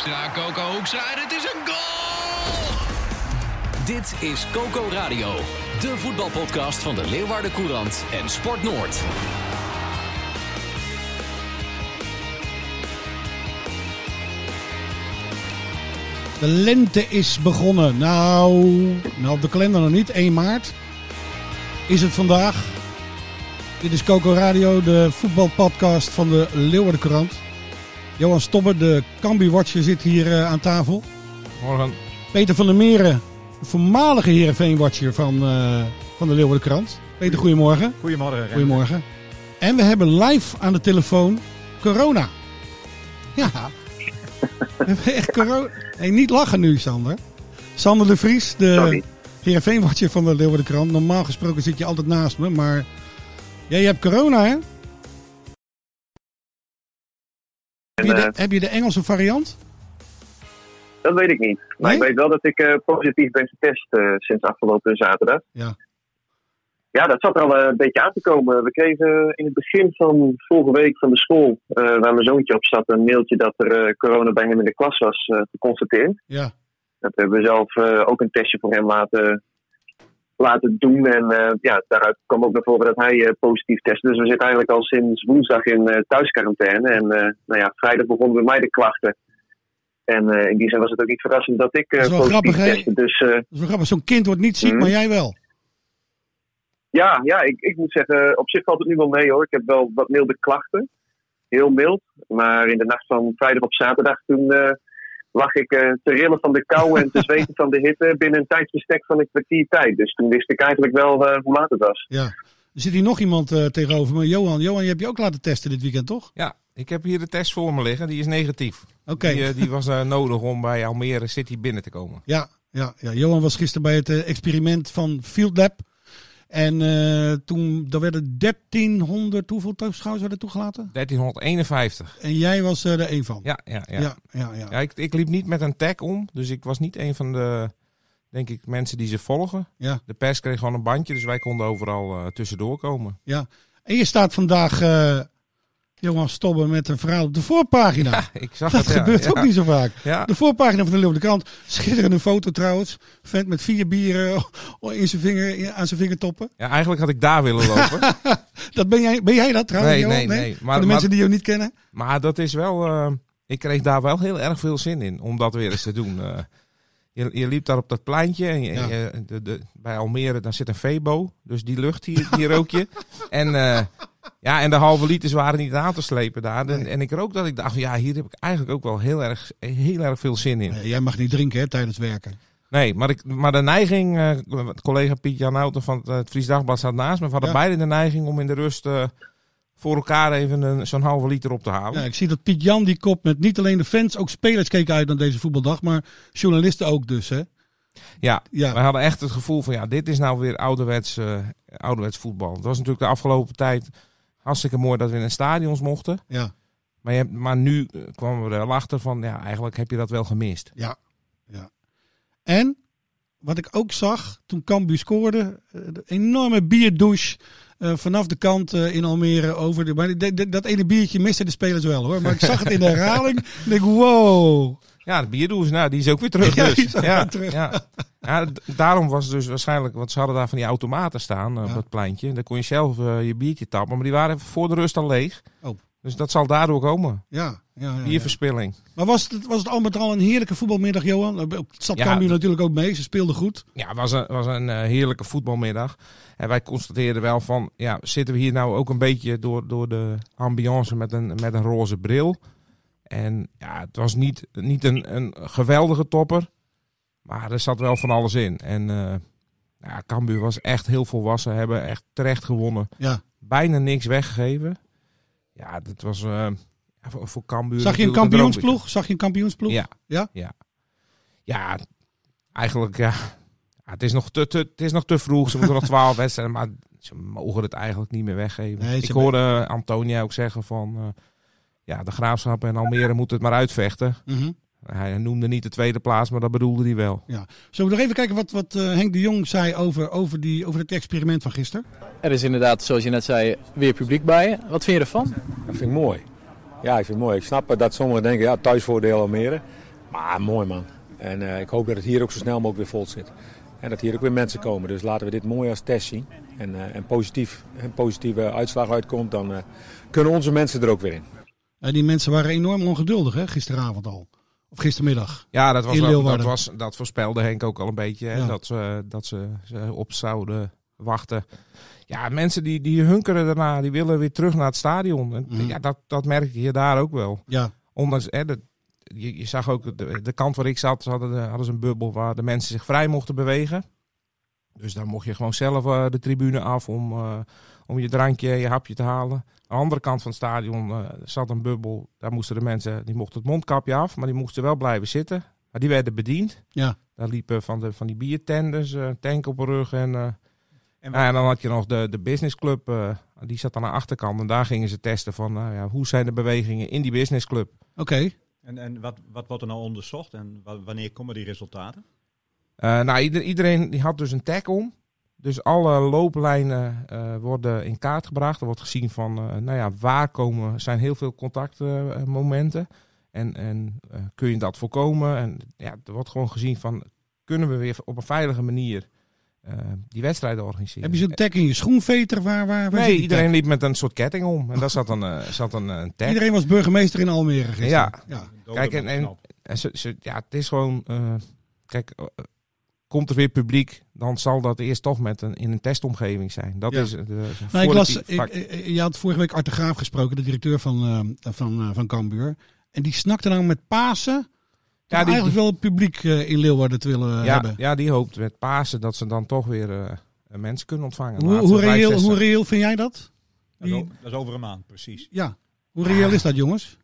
Hoekstra, Coco Hoekstra en het is een goal! Dit is Coco Radio, de voetbalpodcast van de Leeuwarden Courant en Sport Noord. De lente is begonnen. Nou, nou op de kalender nog niet. 1 maart is het vandaag. Dit is Coco Radio, de voetbalpodcast van de Leeuwarden Courant. Johan Stobber, de Cambi-watcher, zit hier uh, aan tafel. Morgen. Peter van der Meren, de voormalige Heerenveen-watcher van, uh, van de Leeuwarden Krant. Peter, goedemorgen. Goedemorgen. Goedemorgen. En we hebben live aan de telefoon corona. Ja. we hebben echt corona. Hey, niet lachen nu, Sander. Sander de Vries, de Heerenveen-watcher van de Leeuwarden Krant. Normaal gesproken zit je altijd naast me, maar jij hebt corona, hè? Heb je, de, uh, heb je de Engelse variant? Dat weet ik niet. Maar nee? ik weet wel dat ik uh, positief ben getest uh, sinds afgelopen zaterdag. Ja. Ja, dat zat er al een beetje aan te komen. We kregen in het begin van vorige week van de school, waar mijn zoontje op zat, een mailtje dat er corona bij hem in de klas was geconstateerd. Ja. Dat hebben we zelf ook een testje voor hem laten, laten doen. En ja, daaruit kwam ook naar voren dat hij positief testte. Dus we zitten eigenlijk al sinds woensdag in thuisquarantaine. En nou ja, vrijdag begonnen bij mij de klachten. En uh, in die zin was het ook niet verrassend dat ik uh, dat positief grappig, testte. Dus, uh, Dat is wel grappig. Zo'n kind wordt niet ziek, Mhm. maar jij wel. ja, ja ik, ik moet zeggen, op zich valt het nu wel mee hoor. Ik heb wel wat milde klachten. Heel mild. Maar in de nacht van vrijdag op zaterdag toen eh, lag ik eh, te rillen van de kou en te zweten van de hitte binnen een tijdsbestek van een kwartier tijd. Dus toen wist ik eigenlijk wel eh, hoe laat het was. Ja. Er zit hier nog iemand eh, tegenover me. Johan, Johan, je hebt je ook laten testen dit weekend, toch? Ja, ik heb hier de test voor me liggen. Die is negatief. Oké. Die, die was eh, nodig om bij Almere City binnen te komen. Ja, ja, ja, Johan was gisteren bij het experiment van Field Lab. En eh, toen daar werden 1300, hoeveel toeschouwers werden toegelaten? 1351. En jij was er er één van. Ja, ja, ja. ja, ja. ja. Ja, ik, ik liep niet met een tag om. Dus ik was niet een van de, denk ik, mensen die ze volgen. Ja. De pers kreeg gewoon een bandje, dus wij konden overal eh, tussendoor komen. En je staat vandaag, eh, Johan Stobben, met een verhaal op de voorpagina. Ja, ik zag Dat het. ja, gebeurt ja. ook niet zo vaak. De voorpagina van de Leeuwarden Krant. Schitterende foto trouwens. Vent met vier bieren in zijn vinger, aan zijn vingertoppen. ja, eigenlijk had ik daar willen lopen. Dat ben, jij, ben jij dat trouwens, Nee, nee, nee. Voor Maar, de maar, mensen die jou niet kennen. maar dat is wel. eh, ik kreeg daar wel heel erg veel zin in om dat weer eens te doen. Eh, je, je liep daar op dat pleintje. En je, de, de, bij Almere daar zit een Febo. Dus die lucht, die, die rook je. En, eh, ja, en de halve liters waren niet aan te slepen daar. En, en ik rook dat ik dacht, ja, hier heb ik eigenlijk ook wel heel erg, heel erg veel zin in. Nee, jij mag niet drinken hè, tijdens werken. Nee, maar, ik, maar de neiging, eh, collega Piet Jan Houten van het, eh, het Fries Dagblad staat naast me. We hadden Ja. beide de neiging om in de rust eh, voor elkaar even een- zo'n halve liter op te halen. Ja, ik zie dat Piet Jan die kop met niet alleen de fans, ook spelers keken uit naar deze voetbaldag. Maar journalisten ook dus. Hè? Ja, Ja. wij hadden echt het gevoel van ja, dit is nou weer ouderwets, ouderwets voetbal. Het was natuurlijk de afgelopen tijd hartstikke mooi dat we in een stadions mochten. Ja, Maar, je hebt, maar nu eh, kwamen we er wel achter van ja, eigenlijk heb je dat wel gemist. ja, ja. En wat ik ook zag toen Cambuur scoorde, eh, de enorme bierdouche eh, vanaf de kant in Almere over. De, maar dat ene biertje misten de spelers wel hoor. Maar ik zag het in de herhaling. en ik wow. Ja, de bierdoes, nou, die is ook weer terug Ja, dus. die is ook ja, weer terug. Ja. Ja, daarom was het dus waarschijnlijk, want ze hadden daar van die automaten staan eh, op Ja. het pleintje. Daar kon je zelf eh, je biertje tappen, maar die waren voor de rust al leeg. Oh. Dus dat zal daardoor komen. Ja, ja, ja, ja. Bierverspilling. Maar was het, was het al met al een heerlijke voetbalmiddag, Johan? Het zat Ja, Cambuur d- natuurlijk ook mee. Ze speelden goed. Ja, het was een, was een eh, heerlijke voetbalmiddag. En wij constateerden wel van, ja, zitten we hier nou ook een beetje door, door de ambiance met een, met een roze bril. En ja, het was niet, niet een, een geweldige topper, maar er zat wel van alles in. En eh ja, Cambuur was echt heel volwassen, hebben echt terecht gewonnen. Ja, Bijna niks weggegeven. Ja, dat was, eh, voor, voor Cambuur Zag je een kampioensploeg? Zag je een kampioensploeg? Ja. Ja? Ja. Ja, eigenlijk ja. Ja, het, is nog te, te, het is nog te vroeg. Ze moeten nog twaalf wedstrijden. Maar ze mogen het eigenlijk niet meer weggeven. Nee, Ik hoorde Antonia ook zeggen van... eh, ja, de Graafschap en Almere moeten het maar uitvechten. Mhm. Hij noemde niet de tweede plaats, maar dat bedoelde hij wel. Zullen we nog even kijken wat, wat eh, Henk de Jong zei over, over, die, over het experiment van gisteren? Er is inderdaad, zoals je net zei, weer publiek bij. Wat vind je ervan? Dat vind ik mooi. Ja, ik vind het mooi. Ik snap dat sommigen denken, ja, thuisvoordeel Almere. Maar mooi man. En eh, ik hoop dat het hier ook zo snel mogelijk weer vol zit. En dat hier ook weer mensen komen. Dus laten we dit mooi als test zien. En, eh, en positief, een positieve uitslag uitkomt, dan eh, kunnen onze mensen er ook weer in. Eh, die mensen waren enorm ongeduldig hè, gisteravond al. Of gistermiddag. Ja, dat, was wel, dat, was, dat voorspelde Henk ook al een beetje. Hè, Ja. Dat, ze, dat ze, ze op zouden wachten. Ja, mensen die, die hunkeren daarna. Die willen weer terug naar het stadion. En, Mhm. Ja, dat, dat merk je daar ook wel. Ja, Ondanks, hè, je, je zag ook de, de kant waar ik zat, ze hadden, hadden ze een bubbel waar de mensen zich vrij mochten bewegen. Dus dan mocht je gewoon zelf eh, de tribune af om, eh, om je drankje, je hapje te halen. Aan de andere kant van het stadion eh, zat een bubbel. Daar moesten de mensen, die mochten het mondkapje af, maar die moesten wel blijven zitten. Maar die werden bediend. ja. Daar liepen van, de, van die biertenders, eh tank op de rug en... eh, en, en dan had je nog de, de businessclub, eh, die zat aan de achterkant. En daar gingen ze testen van, nou ja, hoe zijn de bewegingen in die businessclub. Oké. En, en wat, wat wordt er nou onderzocht en wa- wanneer komen die resultaten? Eh, nou, ieder- iedereen die had dus een tag om. Dus alle looplijnen eh, worden in kaart gebracht. Er wordt gezien van, eh, nou ja, waar komen, zijn heel veel contactmomenten. en en eh, kun je dat voorkomen? En ja, er wordt gewoon gezien van, kunnen we weer op een veilige manier eh, die wedstrijden organiseren? Heb je zo'n tag in je schoenveter? Waar, waar, waar Nee, iedereen tag? liep met een soort ketting om. En daar zat een, zat een, een tag. Iedereen was burgemeester in Almere gisteren. Ja. ja. Kijk, en, en, en ze, ze- ja, het is gewoon. eh, kijk, komt er weer publiek, dan zal dat eerst toch met een, in een testomgeving zijn. Dat Ja. is de, de Nou, ik las, ik, je had vorige week Art de Graaf gesproken, de directeur van, eh, van, eh, van Cambuur. En die snakte nou met Pasen. Ja, die- eigenlijk wel het publiek eh, in Leeuwarden te willen ja, hebben. ja, die hoopt met Pasen dat ze dan toch weer eh, mensen kunnen ontvangen. Hoe, hoe, reëel, hoe reëel vind jij dat? Dat is, Die- o- dat is over een maand, precies. ja, hoe reëel is dat, jongens?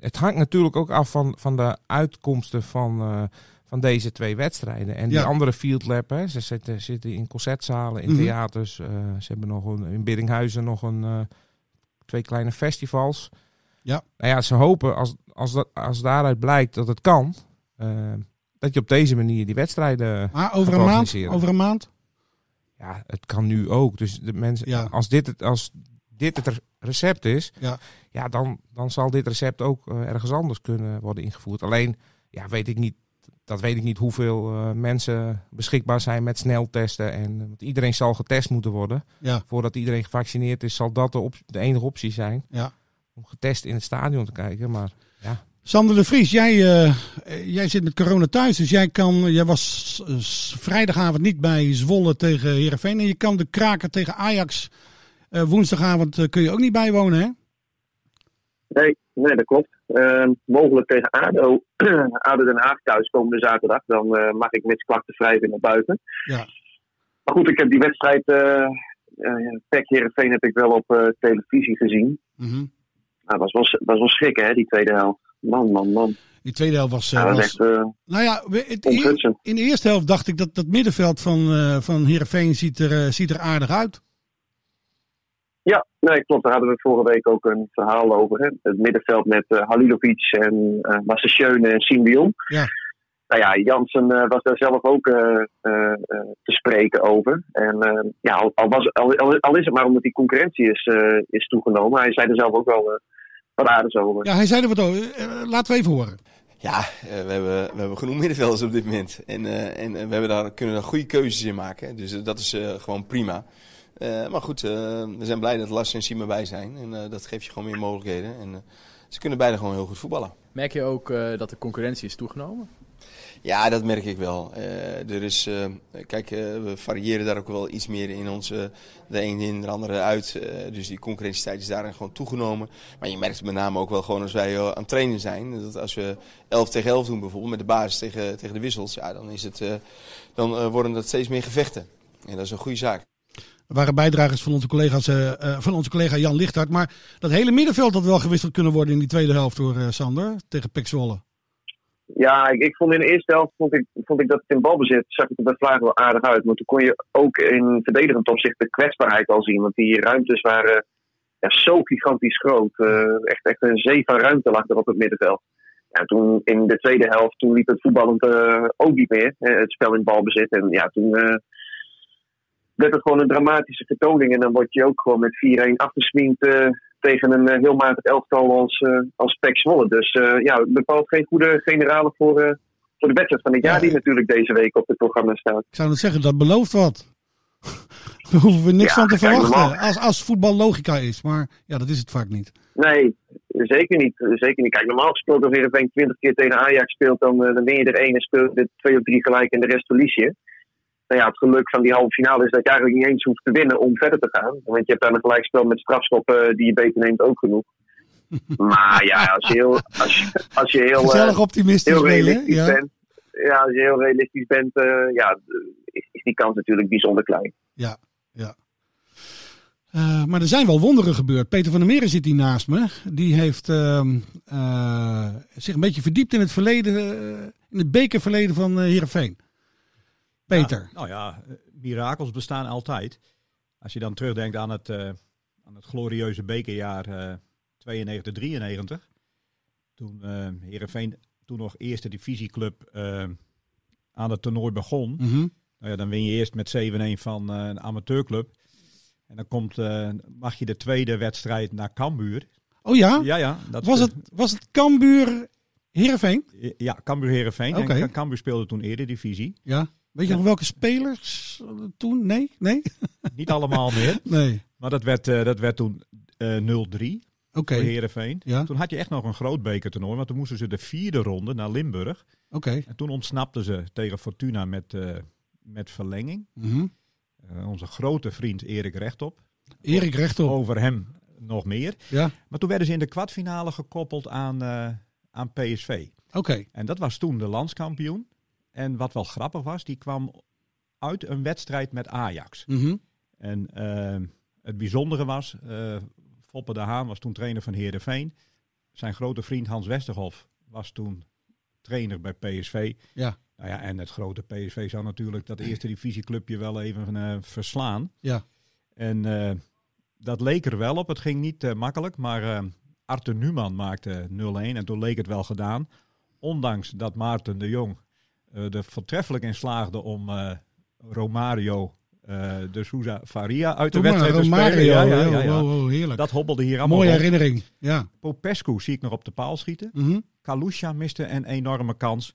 Het hangt natuurlijk ook af van, van de uitkomsten van, eh, van deze twee wedstrijden. En die Ja. andere field lab, hè, ze zitten, zitten in concertzalen, in Mhm. theaters. eh, ze hebben nog een, in Biddinghuizen nog een, eh, twee kleine festivals. Ja. Nou ja, ze hopen als, als, dat, als daaruit blijkt dat het kan, eh, dat je op deze manier die wedstrijden Maar over een maand? Over een maand? Ja, het kan nu ook. Dus de mensen, Ja. als, dit het, als dit het recept is, Ja. ja, dan, dan zal dit recept ook ergens anders kunnen worden ingevoerd. Alleen, ja, weet ik niet, dat weet ik niet hoeveel eh, mensen beschikbaar zijn met sneltesten. En, want iedereen zal getest moeten worden. Ja. Voordat iedereen gevaccineerd is, zal dat de, op, de enige optie zijn. Ja. Om getest in het stadion te kijken. Maar ja, Sander de Vries, jij, eh, eh, jij zit met corona thuis, dus jij, kan, jij was eh, vrijdagavond niet bij Zwolle tegen Heerenveen. En je kan de kraken tegen Ajax eh, woensdagavond eh, kun je ook niet bijwonen, hè? Nee, nee, dat klopt. Ehm, mogelijk tegen ADO, ADO Den Haag thuis komende zaterdag. Dan eh, mag ik met klachtenvrij weer naar buiten. Ja. Maar goed, ik heb die wedstrijd eh uh, PEC Heerenveen heb ik wel op eh, televisie gezien. Mhm. Nou, dat was wel, was wel schrikken, hè, die tweede helft. Man, man, man. Die tweede helft was... eh, Ja, was echt eh, nou ja, in de eerste helft dacht ik dat dat middenveld van, eh van Heerenveen ziet er, eh, ziet er aardig uit. Ja, nee, klopt. Daar hadden we vorige week ook een verhaal over. Hè. Het middenveld met eh, Halilovic en uh, en Symbion. Ja. Nou ja, Jansen uh, was daar zelf ook uh, uh, te spreken over. En ja, al, al, was, al, al, is het maar omdat die concurrentie is, is toegenomen. Hij zei er zelf ook wel wat aardigs over. Ja, hij zei er wat over. laten we even horen. Ja, we, hebben, we hebben genoeg middenvelders op dit moment. En, en we hebben daar, kunnen daar goede keuzes in maken. Dus dat is gewoon prima. Uh, maar goed, uh, we zijn blij dat Lars en Sima bij zijn. En uh, dat geeft je gewoon meer mogelijkheden. En ze kunnen beide gewoon heel goed voetballen. Merk je ook dat de concurrentie is toegenomen? Ja, dat merk ik wel. er is, kijk, we variëren daar ook wel iets meer in onze, de een in, de andere uit. dus die concurrentietijd is daarin gewoon toegenomen. Maar je merkt met name ook wel gewoon als wij aan het trainen zijn. Dat als we 11 tegen 11 doen bijvoorbeeld, met de basis tegen, tegen de wissels. Ja, dan, is het, dan worden dat steeds meer gevechten. En dat is een goede zaak. Er waren bijdragers van onze, collega's, eh, eh, van onze collega Jan Lichthart. Maar dat hele middenveld had wel gewisseld kunnen worden in die tweede helft door eh, Sander. Tegen Pek. Ja, ik, ik vond in de eerste helft vond ik, vond ik dat het in balbezit zag het er bij Vlaag wel aardig uit. Maar toen kon je ook in verdedigend opzicht de kwetsbaarheid al zien. Want die ruimtes waren zo gigantisch groot. Echt, echt een zee van ruimte lag er op het middenveld. Ja, toen in de tweede helft toen liep het voetballend ook niet meer. het spel in balbezit. En ja, toen werd het gewoon een dramatische vertoning. En dan word je ook gewoon met 4-1 afgesminkt eh, tegen een eh, heel matig elftal als, eh als Pek Zwolle. Dus ja, het bepaalt geen goede generale voor, voor de wedstrijd van het jaar die natuurlijk deze week op het programma staat. Ik zou net zeggen, dat belooft wat. Daar hoeven we niks Ja, van te verwachten. Als, als voetbal logica is. Maar ja, dat is het vaak niet. Nee, zeker niet. Zeker niet. Kijk, normaal gesproken als Heerenveen 20 keer tegen Ajax speelt, dan, dan win je er één en speelt er twee of drie gelijk en de rest verlies je. Nou ja, het geluk van die halve finale is dat je eigenlijk niet eens hoeft te winnen om verder te gaan. Want je hebt dan een gelijkspel met strafschoppen eh, die je beter neemt ook genoeg. Maar ja, als je heel, als je, als je heel, eh, Gezellig optimistisch heel realistisch bent, ja, als je heel realistisch bent, eh, ja, is, is die kans natuurlijk bijzonder klein. Ja, ja. Maar er zijn wel wonderen gebeurd. Peter van der Meren zit hier naast me. Die heeft ehm, eh, zich een beetje verdiept in het verleden, in het bekerverleden van Heerenveen. Peter. Ja, nou ja, eh, mirakels bestaan altijd. Als je dan terugdenkt aan het, eh, aan het glorieuze bekerjaar eh 92, 93. Toen eh Heerenveen toen nog eerste divisieclub eh, aan het toernooi begon. Mhm. Nou ja, dan win je eerst met 7-1 van eh, een amateurclub. En dan komt, eh, mag je de tweede wedstrijd naar Cambuur. Oh ja? Ja, ja. Dat was, het, was het Cambuur Heerenveen? Ja, Cambuur Heerenveen. Oké. En Cambuur speelde toen eerder divisie. Ja. Weet je nog welke spelers eh, toen? Nee? Nee? Niet allemaal meer. Nee. Maar dat werd, eh, dat werd toen eh 0-3 Oké. voor Heerenveen. Ja. Toen had je echt nog een groot bekertoernooi. Want toen moesten ze de vierde ronde naar Limburg. Oké. En toen ontsnapten ze tegen Fortuna met, eh, met verlenging. Mhm. Eh, onze grote vriend Erik Rechtop. Erik Rechtop. Over hem nog meer. Ja. Maar toen werden ze in de kwartfinale gekoppeld aan, aan PSV. Oké. En dat was toen de landskampioen. En wat wel grappig was, die kwam uit een wedstrijd met Ajax. Mhm. En eh, het bijzondere was, Foppe de Haan was toen trainer van Heerenveen. Zijn grote vriend Hans Westerhof was toen trainer bij PSV. Ja. Nou ja, en het grote PSV zou natuurlijk dat eerste divisieclubje wel even eh, verslaan. Ja. En eh, dat leek er wel op. Het ging niet makkelijk, maar Arthur Numan maakte 0-1 en toen leek het wel gedaan. Ondanks dat Maarten de Jong er voortreffelijk in slaagde om eh, Romario eh, de Souza Faria uit de wedstrijd te Romario, spelen. Ja, ja, ja, wow, ja. wow, wow, heerlijk. Dat hobbelde hier allemaal Mooie herinnering. Ja. Popescu zie ik nog op de paal schieten. Mhm. Kalusha miste een enorme kans.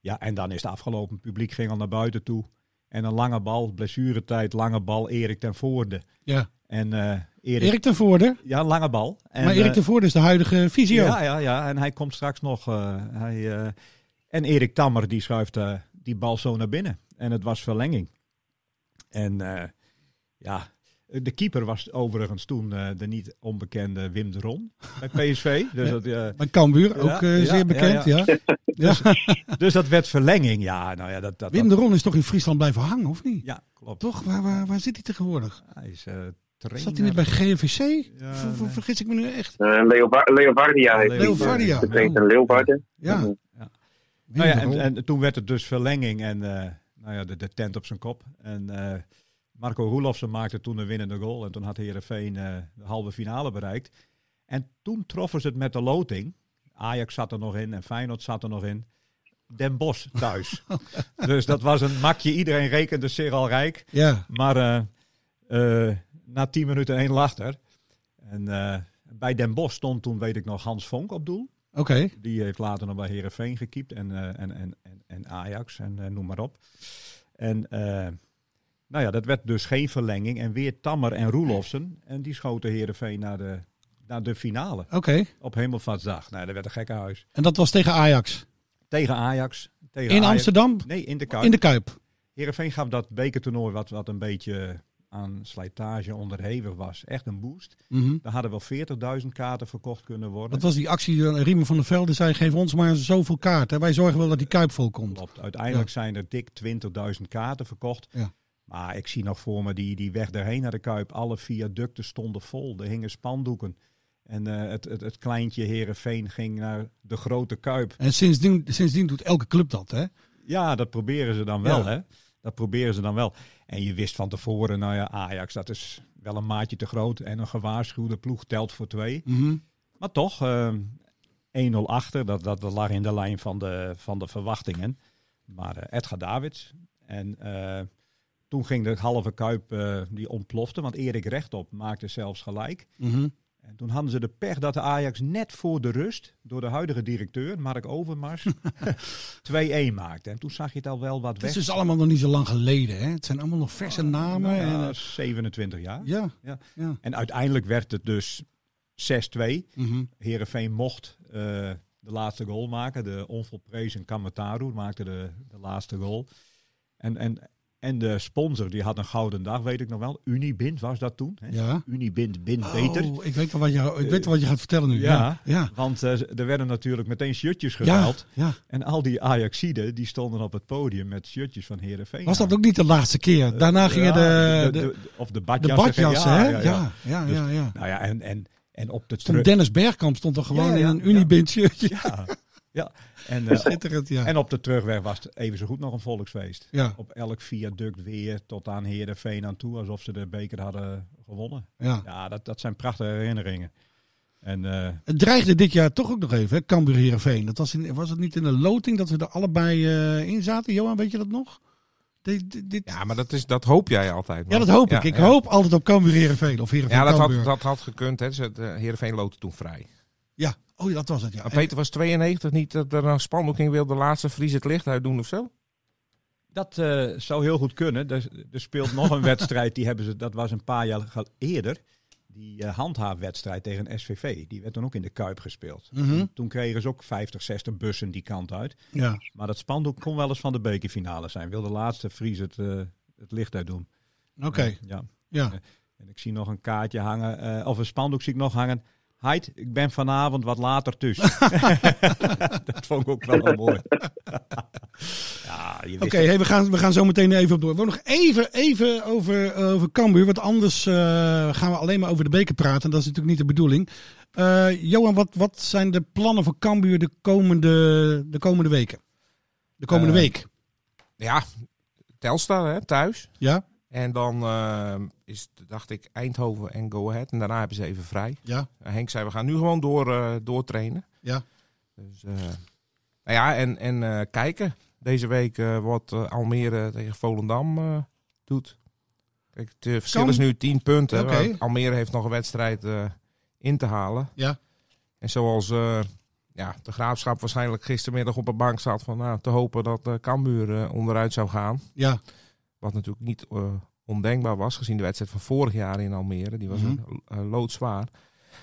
Ja, en dan is het afgelopen. Het publiek ging al naar buiten toe. En een lange bal, blessuretijd, lange bal, Erik ten Voorde. Ja. En eh Erik, Erik ten Voorde. Ja, lange bal. En, maar Erik eh, ten Voorde is de huidige visio. Ja, ja, ja. En hij komt straks nog. eh, hij, eh, en Erik Tammer die schuift eh, die bal zo naar binnen. En het was verlenging. En eh, ja, de keeper was overigens toen eh, de niet onbekende Wim de Ron bij PSV. Dus dat, eh, Bij Cambuur, ook zeer bekend. Ja, Dus, dus dat werd verlenging. Ja, nou ja, dat, dat, Wim de Ron is toch in Friesland blijven hangen, of niet? Ja, klopt. Toch? Waar, waar, waar zit hij tegenwoordig? Hij is eh trainer. Zat hij niet bij GVC? Ja, Ver- ver- Vergis ik me nu echt? Eh. Leovardia. De trainer in Leeuwarden. Ja. Nou ja, de en, toen werd het dus verlenging en eh, nou ja, de, de tent op zijn kop. En eh, Marco Roelofsen maakte toen een winnende goal. En toen had Heerenveen eh de halve finale bereikt. En toen troffen ze het met de loting. Ajax zat er nog in en Feyenoord zat er nog in. Den Bosch thuis. dus dat was een makje. Iedereen rekende zich al rijk. Ja. Maar na tien minuten één lachter. En bij Den Bosch stond toen, weet ik nog, Hans Vonk op doel. Oké. Die heeft later nog bij Herenveen gekiept en, eh, en, en, en, en Ajax en eh, noem maar op. En eh, nou ja, dat werd dus geen verlenging. En weer Tammer en Roelofsen. En die schoten Herenveen naar de, naar de finale. Oké. Op Hemelvaartsdag. Nou, dat werd een gekke huis. En dat was tegen Ajax. Tegen Ajax. Tegen In Ajax. Amsterdam? Nee, in de Kuip. In de Kuip. Heerenveen gaf dat bekertoernooi wat, wat een beetje aan slijtage onderhevig was. Echt een boost. Mhm. Daar hadden wel 40.000 kaarten verkocht kunnen worden. Dat was die actie, eh, Riemen van der Velde zei, geef ons maar zoveel kaarten. Wij zorgen wel dat die Kuip vol komt. Klopt. Uiteindelijk zijn er dik 20.000 kaarten verkocht. Ja. Maar ik zie nog voor me die, die weg daarheen naar de Kuip. Alle viaducten stonden vol. Er hingen spandoeken. En eh, het, het, het kleintje Herenveen ging naar de grote Kuip. En sindsdien, sindsdien doet elke club dat, hè? Ja, dat proberen ze dan wel, Ja. hè? Dat proberen ze dan wel. En je wist van tevoren, nou ja, Ajax, dat is wel een maatje te groot. En een gewaarschuwde ploeg telt voor twee. Mhm. Maar toch, eh, 1-0 achter, dat, dat, dat lag in de lijn van de, van de verwachtingen. Maar eh, Edgar Davids. En eh, toen ging de halve kuip, eh, die ontplofte. Want Erik Rechtop maakte zelfs gelijk. Mhm. En toen hadden ze de pech dat de Ajax net voor de rust, door de huidige directeur, Mark Overmars, 2-1 maakte. En toen zag je het al wel wat Het weg. is dus allemaal nog niet zo lang geleden, hè? Het zijn allemaal nog verse namen. Nou en, ja, eh, 27 jaar. ja, Ja. ja. En uiteindelijk werd het dus 6-2. Mhm. Heerenveen mocht eh, de laatste goal maken. De onvolprezen Kamataru maakte de, de laatste goal. En, en, en de sponsor die had een gouden dag, weet ik nog wel. Unibind was dat toen. Hè? Ja. Unibind, bind beter. Oh, ik weet, wel wat je, ik weet wel wat je gaat vertellen nu. Ja, Ja, ja. want eh, er werden natuurlijk meteen shirtjes gehaald. ja. En al die Ajaxiden die stonden op het podium met shirtjes van Heerenveen. Was dat ook niet de laatste keer? Daarna gingen de, de, of de de badjassen. badjassen, ja, hè? ja, Ja, ja. ja, Dus, ja. ja. Nou ja, en, en, en op de. Dennis Bergkamp stond er gewoon in een. Unibind shirtje. Ja, ja. En, eh, Schitterend, ja. en op de terugweg was het even zo goed nog een volksfeest. Ja. Op elk viaduct weer tot aan Heerenveen aan toe, alsof ze de beker hadden gewonnen. Ja. Ja, dat, dat zijn prachtige herinneringen. En eh, Het dreigde dit jaar toch ook nog even, hè? Cambuur Heerenveen. Dat was, in, was het niet in de loting dat we er allebei eh, in zaten? Johan, weet je dat nog? Dit, dit, dit- Ja, maar dat, is, dat hoop jij altijd. Ja, dat hoop Ja, ik. Ik ja. hoop altijd op Cambuur Heerenveen. Of Heerenveen Ja, dat Cambuur. had, dat had gekund. Hè. Heerenveen loodde toen vrij. Ja, oh, ja, dat was het, ja. Maar Peter was 92 niet dat er een spandoek ging wil de laatste Fries het licht uitdoen of zo? dat eh, zou heel goed kunnen. Er, er speelt nog een wedstrijd, die hebben ze, dat was een paar jaar eerder. Die eh, handhaafwedstrijd tegen SVV. Die werd toen ook in de Kuip gespeeld. Mhm. Toen kregen ze ook 50, 60 bussen die kant uit. Ja. Maar dat spandoek kon wel eens van de bekerfinale zijn. Wil de laatste Fries het, eh, het licht uitdoen. Oké. Ja. Ja. En ik zie nog een kaartje hangen, eh, of een spandoek zie ik nog hangen. Heid, ik ben vanavond wat later tussen. dat vond ik ook wel mooi. ja, je Oké, hey, we, gaan, we gaan zo meteen even op door. We nog even, even over, over Cambuur. Want anders eh, gaan we alleen maar over de beker praten. Dat is natuurlijk niet de bedoeling. Eh, Johan, wat, wat zijn de plannen voor Cambuur de komende, de komende weken? De komende Eh, week? Ja, Telstar hè, thuis. Ja? En dan eh, is, dacht ik, Eindhoven en Go Ahead. En daarna hebben ze even vrij. Ja? Eh, Henk zei, we gaan nu gewoon door, eh, doortrainen. Ja. Dus, eh, nou ja, en, en kijken deze week wat Almere tegen Volendam doet. Kijk, het verschil Kan- is nu 10 punten. Almere heeft nog een wedstrijd in te halen. Ja. En zoals ja, de Graafschap waarschijnlijk gistermiddag op een bank zat van nou, te hopen dat Cambuur onderuit zou gaan. Ja. Wat natuurlijk niet eh, ondenkbaar was, gezien de wedstrijd van vorig jaar in Almere. Die was Mhm. een eh, loodzwaar.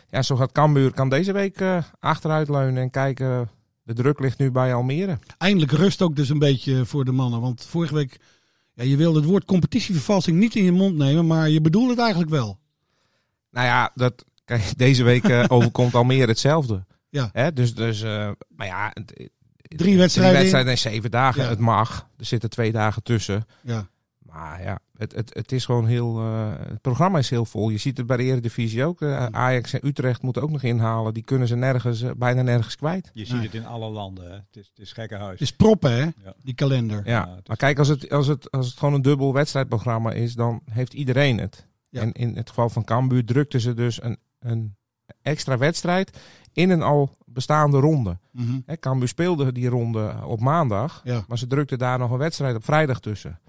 Ja, zo gaat Cambuur kan deze week eh, achteruit leunen en kijken. De druk ligt nu bij Almere. Eindelijk rust ook dus een beetje voor de mannen. Want vorige week, ja, je wilde het woord competitievervalsing niet in je mond nemen. Maar je bedoelde het eigenlijk wel. Nou ja, dat, kijk, deze week overkomt Almere hetzelfde. Ja. Hè? Dus, dus maar ja, Drie wedstrijden in. wedstrijden in zeven dagen. Ja. Het mag. Er zitten twee dagen tussen. Ja. Maar ja, het, het, het is gewoon heel. eh, het programma is heel vol. Je ziet het bij de Eredivisie ook. Eh, Ajax en Utrecht moeten ook nog inhalen. Die kunnen ze nergens, eh, bijna nergens kwijt. Je ziet het in alle landen. Hè. Het, is, het is gekke huis. Het is proppen, hè? Ja. Die kalender. Ja, maar kijk, als het, als, het, als het gewoon een dubbel wedstrijdprogramma is, dan heeft iedereen het. Ja. En in het geval van Cambuur drukten ze dus een, een extra wedstrijd in een al bestaande ronde. Hè, Cambuur speelde die ronde op maandag, Ja. maar ze drukten daar nog een wedstrijd op vrijdag tussen.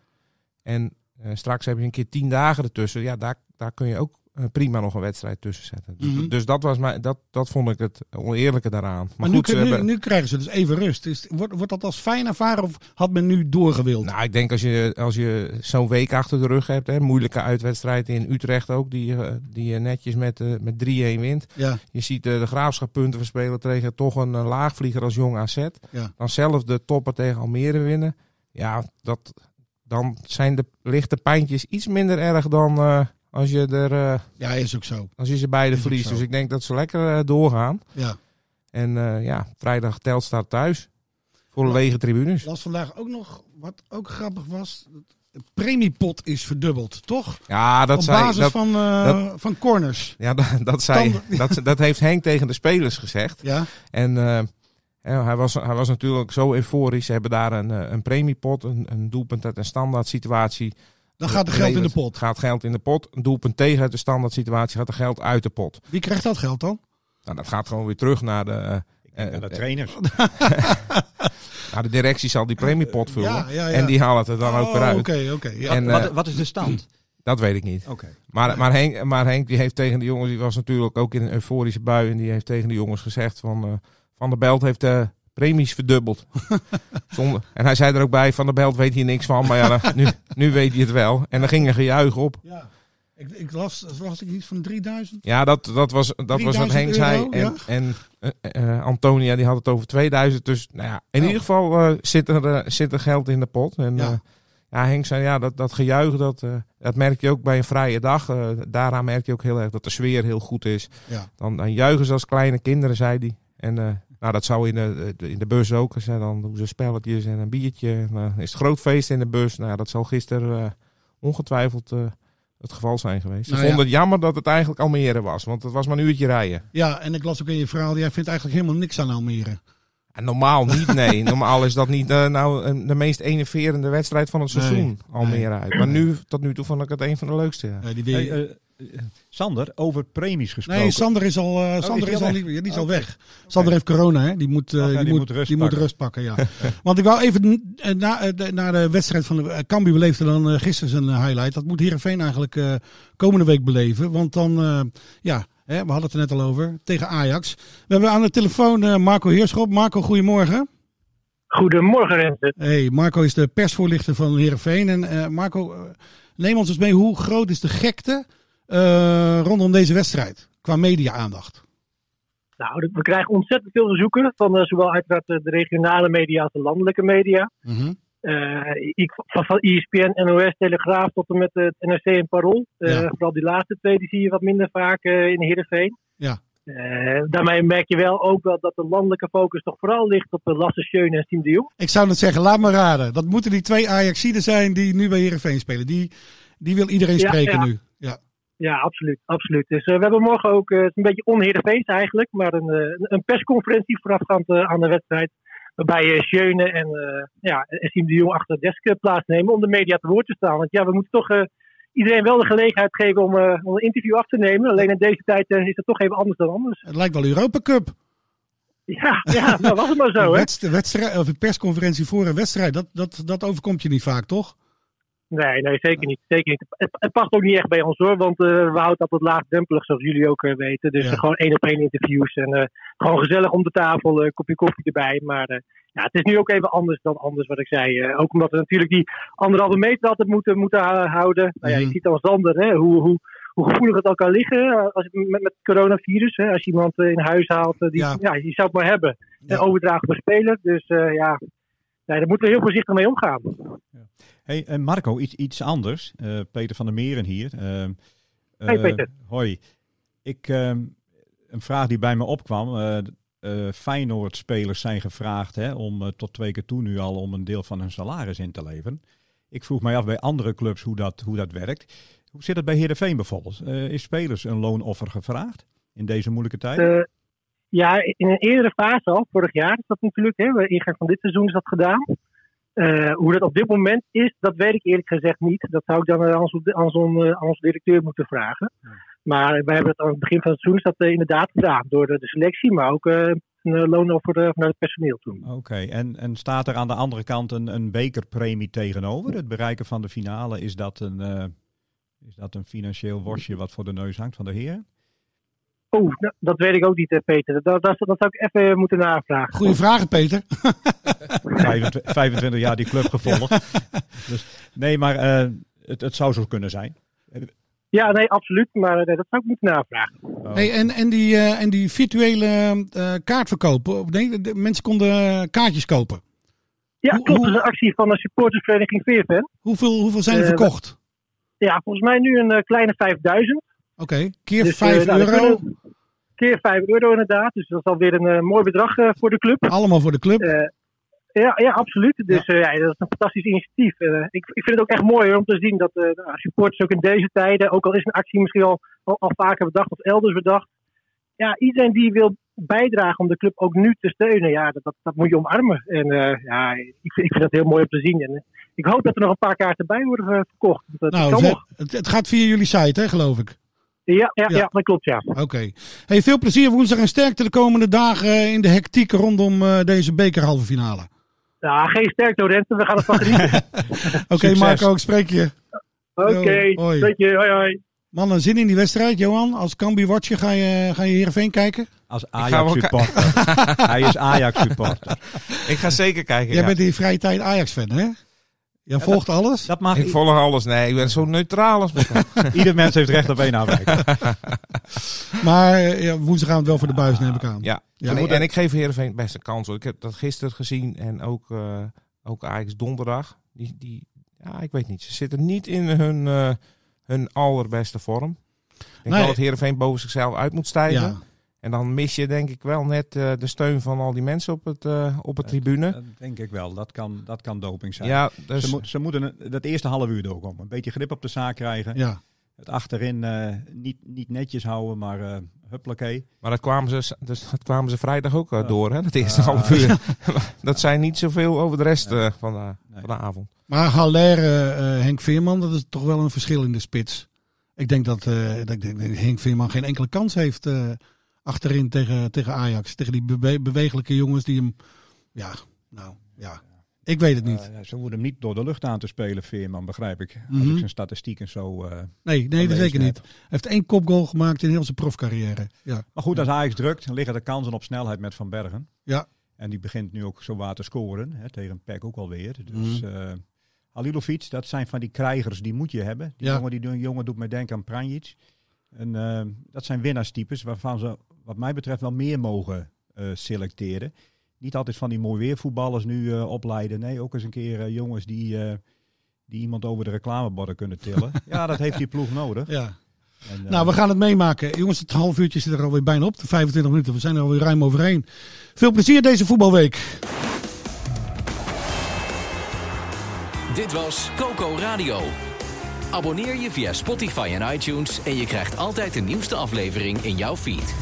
En eh, straks heb je een keer tien dagen ertussen. Ja, daar, daar kun je ook eh, prima nog een wedstrijd tussen zetten. Dus, Mhm. dus dat, was mijn, dat, dat vond ik het oneerlijke daaraan. Maar, Maar, nu, goed, ze nu, hebben... nu krijgen ze dus even rust. Is, wordt, wordt dat als fijn ervaren of had men nu doorgewild? Nou, ik denk als je, als je zo'n week achter de rug hebt, hè, moeilijke uitwedstrijd in Utrecht ook, die, eh, die je netjes met, met 3-1 wint. Ja. Je ziet de graafschap punten verspelen tegen toch een laagvlieger als Jong AZ. Ja. Dan zelf de topper tegen Almere winnen. Ja, dat, dan zijn de lichte pijntjes iets minder erg dan eh, als je er, eh, Ja, is ook zo. als je ze beide verliest. Dus ik denk dat ze lekker eh, doorgaan. Ja. En ja, vrijdag telt staat thuis voor lege tribunes. Las vandaag ook nog, wat ook grappig was. dat premiepot is verdubbeld, toch? Ja, dat Op zei basis dat, van, dat- van corners. Ja, dat, dat, zei, dat, dat heeft Henk tegen de spelers gezegd. Ja. En hij, was, hij was natuurlijk zo euforisch. Ze hebben daar een, eh, een premiepot, een, een doelpunt uit een standaard situatie. Dan gaat er geld in de pot. Gaat geld in de pot. Een doelpunt tegen uit de standaard situatie gaat er geld uit de pot. Wie krijgt dat geld dan? Nou, dat gaat gewoon weer terug naar de, eh, naar de trainers. nou, de directie zal die premiepot vullen. Ja, ja, ja. En die halen het er dan ook Oh, weer uit. oké, oké, ja. En, wat, wat is de stand? Dat weet ik niet. Oké. Maar, maar, Henk, maar Henk die heeft tegen de jongens, die was natuurlijk ook in een euforische bui. En die heeft tegen de jongens gezegd van, eh, Van der Belt heeft de premies verdubbeld. Zonder, en hij zei er ook bij, Van der Belt weet hier niks van. Maar ja, nu, nu weet hij het wel. En dan ging er gejuich op. Ja. Ik, ik las, las ik iets van 3000? Ja, dat, dat, was, dat was wat 3000 Henk zei. euro, En, ja. en eh, eh, Antonia die had het over 2000. Dus nou ja, in Oh. ieder geval eh, zit, er, eh, zit er geld in de pot. En, Ja. ja. Henk zei ja, dat, dat gejuich, dat, eh, dat merk je ook bij een vrije dag. Eh, daaraan merk je ook heel erg dat de sfeer heel goed is. Ja. Dan, dan juichen ze als kleine kinderen, zei hij. En eh, nou, dat zou in de, de- in de bus ook. zijn. dan doen ze spelletjes en een biertje. Eh, is het groot feest in de bus. Nou, dat zal gisteren eh, ongetwijfeld eh, het geval zijn geweest. Ze Nou ja. vonden het jammer dat het eigenlijk Almere was. Want het was maar een uurtje rijden. Ja, en ik las ook in je verhaal, jij vindt eigenlijk helemaal niks aan Almere. En normaal niet, nee. Normaal is dat niet nou de meest enerverende wedstrijd van het Nee, seizoen. Almere nee. uit. Maar nu, tot nu toe vond ik het een van de leukste. Ja. die, die- Hey, Sander, over premies gesproken. Nee, Sander is al, eh, Oh, Sander is al, niet- die is al Oké. weg. Sander heeft corona, hè? Die moet, eh, Ach ja, die die moet, moet rust die moet pakken. rust pakken. Ja. Want ik wou even eh, na, eh, de, na de wedstrijd van de uh, Cambuur beleefde dan eh, gisteren zijn eh, highlight. Dat moet Heerenveen eigenlijk eh, komende week beleven. Want dan, eh, ja, hè, we hadden het er net al over, tegen Ajax. We hebben aan de telefoon eh, Marco Heerschop. Marco, goedemorgen. Goedemorgen, Renze. Hey, Marco is de persvoorlichter van Heerenveen. En eh, Marco, eh, neem ons eens mee. Hoe groot is de gekte eh, rondom deze wedstrijd? Qua media-aandacht. Nou, we krijgen ontzettend veel verzoeken van eh, zowel uiteraard de regionale media als de landelijke media. Ik, van, van ESPN, NOS, Telegraaf tot en met het NRC en Parool. Ja. Vooral die laatste twee die zie je wat minder vaak in Heerenveen. Ja. Daarmee merk je wel ook wel dat de landelijke focus toch vooral ligt op de Lasse Schöne en Siem de Jong. Ik zou net zeggen, laat me raden. Dat moeten die twee Ajaxiden zijn die nu bij Heerenveen spelen. Die, die wil iedereen Ja, spreken ja. nu. Ja. Ja, absoluut. absoluut. Dus eh, we hebben morgen ook, eh, het is een beetje onheerenveens eigenlijk, maar een, eh, een persconferentie voorafgaand aan de wedstrijd. Waarbij Schöne en, ja, en Siem de Jong achter de desk plaatsnemen om de media te woord te staan. Want ja, we moeten toch iedereen wel de gelegenheid geven om, om een interview af te nemen. Alleen in deze tijd is het toch even anders dan anders. Het lijkt wel Europa Cup. Ja, ja nou was het maar zo, Een hè? wedst- wedstrijd, of een persconferentie voor een wedstrijd. Dat, dat, dat overkomt je niet vaak, toch? Nee, nee, zeker niet. Zeker niet. Het, het past ook niet echt bij ons hoor, want eh, we houden wat laagdrempelig, zoals jullie ook eh, weten. Dus Ja. eh, gewoon één op één interviews en gewoon gezellig om de tafel, kopje koffie erbij. Maar ja, het is nu ook even anders dan anders wat ik zei. Ook omdat we natuurlijk die anderhalve meter altijd moeten, moeten hou- houden. Nou ja, je Mhm. ziet als Sander hè, hoe, hoe, hoe gevoelig het ook kan liggen als, met, met coronavirus. Hè, als je iemand in huis haalt, die, Ja. ja. je zou het maar hebben. Ja. En overdragen voor speler. Dus ja, nee, daar moeten we heel voorzichtig mee omgaan. Hey, en Marco, iets, iets anders. Eh, Peter van der Meren hier. Hey, eh, Peter. Hoi. Ik, ehm, een vraag die bij me opkwam. eh eh, Feyenoord-spelers zijn gevraagd hè, om eh, tot twee keer toe nu al om een deel van hun salaris in te leveren. Ik vroeg mij af bij andere clubs hoe dat, hoe dat werkt. Hoe zit het bij Heerenveen bijvoorbeeld? Eh, is spelers een loonoffer gevraagd in deze moeilijke tijd? Eh, ja, in een eerdere fase al, vorig jaar is dat natuurlijk, hè, ingang van dit seizoen is dat gedaan. Eh, hoe dat op dit moment is, dat weet ik eerlijk gezegd niet. Dat zou ik dan aan onze, aan onze, aan onze directeur moeten vragen. Maar wij hebben het aan het begin van het seizoen dat eh, inderdaad gedaan. Door de, de selectie, maar ook eh, een eh, loonoffer eh, naar het personeel toe. Oké, en, en staat er aan de andere kant een, een bekerpremie tegenover? Het bereiken van de finale, is dat een, eh, is dat een financieel worstje wat voor de neus hangt van de heren? Oeh, nou, dat weet ik ook niet, eh, Peter. Dat, dat, dat zou ik even moeten navragen. Goeie vragen, Peter. 25, 25 jaar die club gevolgd. Dus, nee, maar eh, het, het zou zo kunnen zijn. Ja, nee, absoluut. Maar eh, dat zou ik moeten navragen. Hey, en, en, die, eh, en die virtuele eh kaartverkopen. Nee, de, mensen konden eh, kaartjes kopen. Ja, Hoe- klopt. hoe- Dat is een actie van de supportersvereniging Veerven. Hoeveel, hoeveel zijn er Eh, verkocht? Ja, volgens mij nu een eh, kleine 5000. Oké, keer Dus, 5 eh, nou, euro. kunnen- Keer 5 euro inderdaad. Dus dat is alweer een eh, mooi bedrag eh, voor de club. Allemaal voor de club. Eh, Ja, ja absoluut. Dus ja. ja. dat is een fantastisch initiatief. Ik, ik vind het ook echt mooi hoor, om te zien dat uh, supporters ook in deze tijden, ook al is een actie misschien al, al, al vaker bedacht of elders bedacht, ja, iedereen die wil bijdragen om de club ook nu te steunen, ja, dat, dat, dat moet je omarmen. En ja, ik, ik vind dat heel mooi om te zien. En ik hoop dat er nog een paar kaarten bij worden verkocht. Dat, nou, het, het, gaat via jullie site, hè, geloof ik. Ja, ja, ja. dat klopt, ja. Oké. Hey, veel plezier woensdag en sterkte de komende dagen in de hectiek rondom uh, deze bekerhalve finale. Ja, geen sterkte, Rente. We gaan het van genieten. Oké, okay, Marco, ik spreek je. Oké, okay, hoi. je. Hoi, hoi. Mannen, zin in die wedstrijd, Johan. Als Cambi watcher ga je, ga je Heerenveen kijken? Als Ajax-supporter. Hij is Ajax-supporter. ik ga zeker kijken, Jij ja. bent in je vrije tijd Ajax-fan, hè? Jij volgt dat, alles? Dat mag ik volg alles. Nee, ik ben zo neutraal als Ieder mens heeft recht op één afwijking. maar ja, woensdagavond wel voor de buis, neem ik aan. Ja, ja. En, ik, en ik geef Heerenveen best een kans. Hoor. Ik heb dat gisteren gezien en ook, uh, ook Ajax donderdag. Die, die, ja, ik weet niet. Ze zitten niet in hun, uh, hun allerbeste vorm. Ik denk nee. wel dat Heerenveen boven zichzelf uit moet stijgen. En dan mis je denk ik wel net uh, de steun van al die mensen op het, uh, op het tribune. Dat denk ik wel. Dat kan, dat kan doping zijn. Ja, dus... ze, mo ze, moeten dat eerste half uur doorkomen. Een beetje grip op de zaak krijgen. Ja. Het achterin uh, niet, niet netjes houden, maar uh. Maar dat kwamen ze, dus, dat kwamen ze vrijdag ook uh, door, hè? Dat eerste half uur. dat zijn niet zoveel over de rest nee. van, de, nee. van de avond. Maar Haller, Henk Veerman, dat is toch wel een verschil in de spits. Ik denk dat, dat Henk Veerman geen enkele kans heeft achterin tegen, tegen Ajax. Tegen die bewe bewegelijke jongens die hem. Ja, nou ja. Ik weet het niet. Uh, ze hoeven hem niet door de lucht aan te spelen, Veerman, begrijp ik. Als mm -hmm. ik zijn statistieken zo. Uh, nee, nee dat zeker niet. Hij heeft één kopgoal gemaakt in heel zijn profcarrière. Ja. Maar goed, als Ajax drukt, dan liggen de kansen op snelheid met Van Bergen. Ja. En die begint nu ook zo waar te scoren. Hè, tegen Peck ook alweer. Dus mm -hmm. uh, Halilovic, dat zijn van die krijgers, die moet je hebben. Die ja. jongen, die jongen doet mij denken aan Pranjic. En uh, dat zijn winnaarstypes waarvan ze, wat mij betreft, wel meer mogen uh, selecteren. Niet altijd van die mooi weervoetballers nu uh, opleiden. Nee, ook eens een keer jongens die, die iemand over de reclameborden kunnen tillen. ja, dat heeft die ploeg nodig. Ja. En, nou, we gaan het meemaken. Jongens, het half uurtje zit er alweer bijna op. De 25 minuten. We zijn er alweer ruim overheen. Veel plezier deze voetbalweek. Dit was Coco Radio. Abonneer je via Spotify en iTunes en je krijgt altijd de nieuwste aflevering in jouw feed.